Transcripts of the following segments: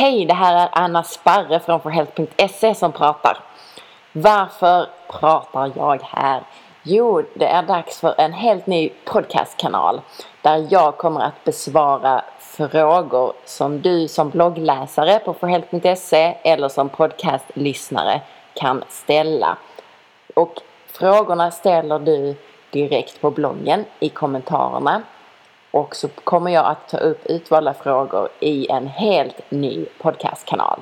Hej, det här är Anna Sparre från forhealth.se som pratar. Varför pratar jag här? Jo, det är dags för en helt ny podcastkanal där jag kommer att besvara frågor som du som bloggläsare på forhealth.se eller som podcastlyssnare kan ställa. Och frågorna ställer du direkt på bloggen i kommentarerna och så kommer jag att ta upp utvalda frågor i en helt ny podcastkanal.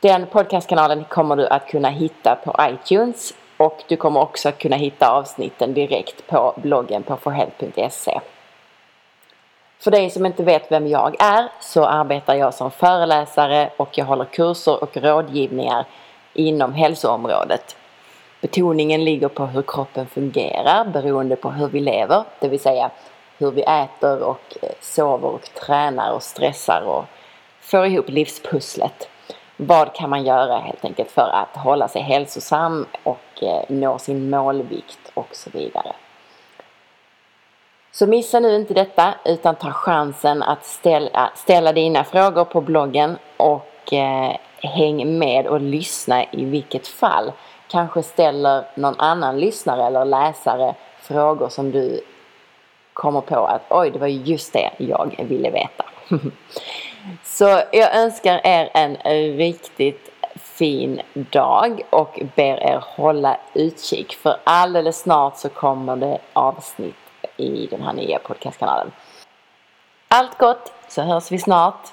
Den podcastkanalen kommer du att kunna hitta på iTunes och du kommer också att kunna hitta avsnitten direkt på bloggen på forhealth.se. För dig som inte vet vem jag är så arbetar jag som föreläsare och jag håller kurser och rådgivningar inom hälsoområdet. Betoningen ligger på hur kroppen fungerar beroende på hur vi lever, det vill säga hur vi äter och eh, sover och tränar och stressar och får ihop livspusslet. Vad kan man göra helt enkelt för att hålla sig hälsosam och eh, nå sin målvikt och så vidare. Så missa nu inte detta utan ta chansen att ställa, ställa dina frågor på bloggen och eh, häng med och lyssna i vilket fall. Kanske ställer någon annan lyssnare eller läsare frågor som du kommer på att oj, det var just det jag ville veta. Så jag önskar er en riktigt fin dag och ber er hålla utkik för alldeles snart så kommer det avsnitt i den här nya podcastkanalen. Allt gott så hörs vi snart.